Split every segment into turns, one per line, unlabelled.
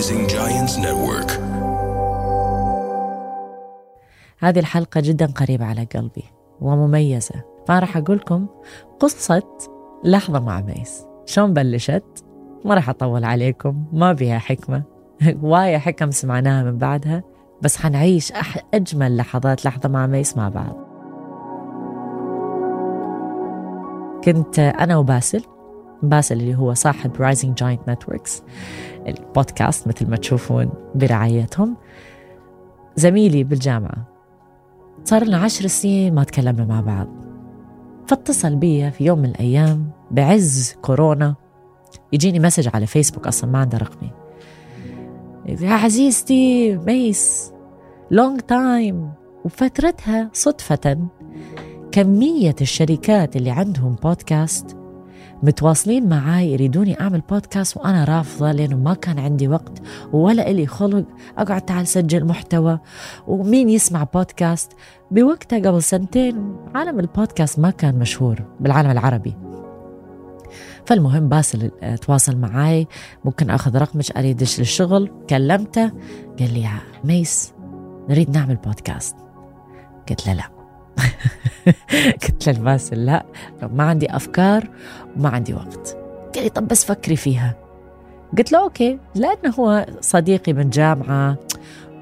Rising Giants Network.
هذه الحلقة جدا قريبة على قلبي ومميزة. فراح أقول لكم قصة لحظة مع ميس. شلون بلشت؟ ما راح أطول عليكم ما بيها حكمة. وايا حكم سمعناها من بعدها بس حنعيش أجمل لحظات لحظة مع ميس مع بعض. كنت أنا وباسل باسل اللي هو صاحب Rising Giants Network البودكاست مثل ما تشوفون برعايتهم. زميلي بالجامعة صار لنا عشر سنين ما تكلمنا مع بعض. فاتصل بي في يوم من الأيام بعز كورونا. يجيني message على فيسبوك أصلا ما عنده رقمي. يا عزيزتي ميس long time وفترتها صدفة كمية الشركات اللي عندهم بودكاست متواصلين معاي يريدوني أعمل بودكاست وأنا رافضة لأنه ما كان عندي وقت ولا إلي خلق أقعد تعال سجل محتوى. ومين يسمع بودكاست بوقتها قبل سنتين عالم البودكاست ما كان مشهور بالعالم العربي. فالمهم باسل تواصل معاي ممكن أخذ رقمك ادش للشغل. كلمته قال لي يا ميس نريد نعمل بودكاست قلت له لا. قلت له باسل لا ما عندي أفكار وما عندي وقت. قال لي طب بس فكري فيها. قلت له okay لأنه هو صديقي من جامعة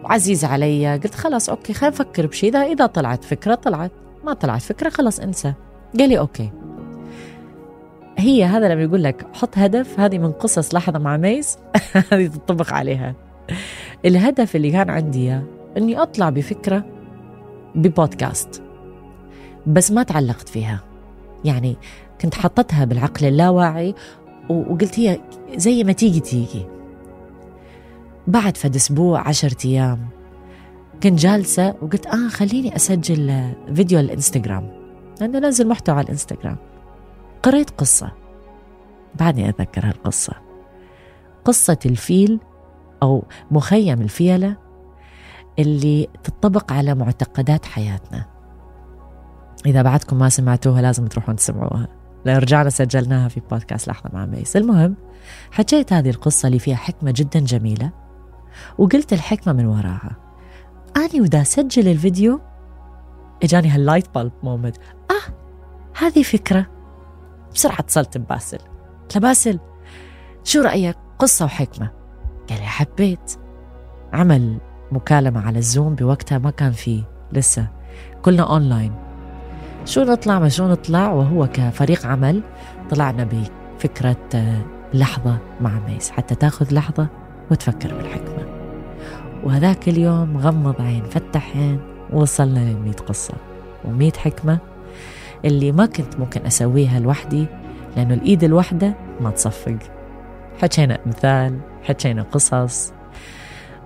وعزيز علي قلت خلاص okay خلينا نفكر بشيء اذا إذا طلعت فكرة طلعت. ما طلعت فكرة خلاص انسى. قال لي okay. هي هذا لما يقول لك حط هدف هذه من قصص لحظة مع ميس. هذه تطبق عليها. الهدف اللي كان عندي إياه إني أطلع بفكرة ببودكاست. بس ما تعلقت فيها. يعني كنت حطتها بالعقل اللاواعي وقلت هي زي ما تيجي تيجي. بعد فد أسبوع عشرة أيام كنت جالسة وقلت آه خليني أسجل آه، فيديو الإنستغرام لأنه انزل محتوى على الإنستغرام. قريت قصة. بعدني أتذكر هالقصة. قصة الفيل أو مخيم الفيلة اللي تطبق على معتقدات حياتنا. إذا بعدكم ما سمعتوها لازم تروحون تسمعوها. لأن رجعنا سجلناها في بودكاست لحظة مع ميس المهم حكيت هذه القصة اللي فيها حكمة جدا جميلة وقلت الحكمة من وراها. أني ودا أسجل الفيديو إجاني هال light bulb moment آه هذه فكرة. بسرعة اتصلت بباسل. قلت باسل شو رأيك؟ قصة وحكمة. قال لي حبيت. عمل مكالمة على الزوم بوقتها ما كان فيه لسه. كلنا أونلاين شو نطلع؟ ما شو نطلع؟ وهو كفريق عمل طلعنا بفكرة آه، لحظة مع ميس. حتى تاخذ لحظة وتفكر بالحكمة. وهذاك اليوم غمض عين فتح عين وصلنا للمية قصة ومية حكمة اللي ما كنت ممكن أسويها لوحدي لأنه الإيد الواحدة ما تصفق. حكينا أمثال حكينا قصص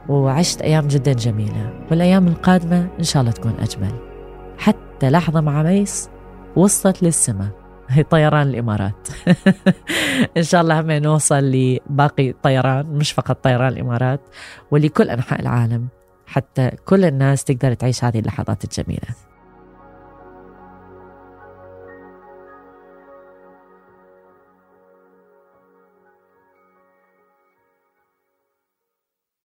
وعشت أيام جدا جميلة. والأيام القادمة إن شاء الله تكون أجمل. حتى لحظة مع ميس وصلت للسماء هي طيران الإمارات. إن شاء الله هم نوصل لباقي طيران مش فقط طيران الإمارات ولكل أنحاء العالم حتى كل الناس تقدر تعيش هذه اللحظات الجميلة.